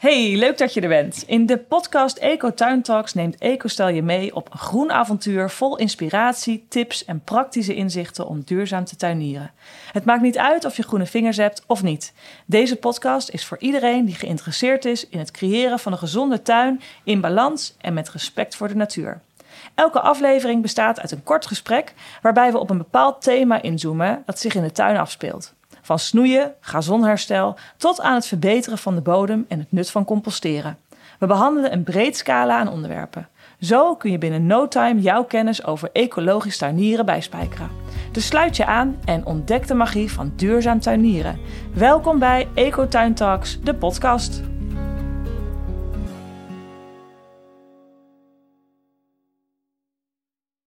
Hey, leuk dat je er bent. In de podcast Eco Tuin Talks neemt EcoStel je mee op een groen avontuur vol inspiratie, tips en praktische inzichten om duurzaam te tuinieren. Het maakt niet uit of je groene vingers hebt of niet. Deze podcast is voor iedereen die geïnteresseerd is in het creëren van een gezonde tuin in balans en met respect voor de natuur. Elke aflevering bestaat uit een kort gesprek waarbij we op een bepaald thema inzoomen dat zich in de tuin afspeelt. Van snoeien, gazonherstel tot aan het verbeteren van de bodem en het nut van composteren. We behandelen een breed scala aan onderwerpen. Zo kun je binnen no time jouw kennis over ecologisch tuinieren bijspijkeren. Dus sluit je aan en ontdek de magie van duurzaam tuinieren. Welkom bij Ecotuin Talks, de podcast.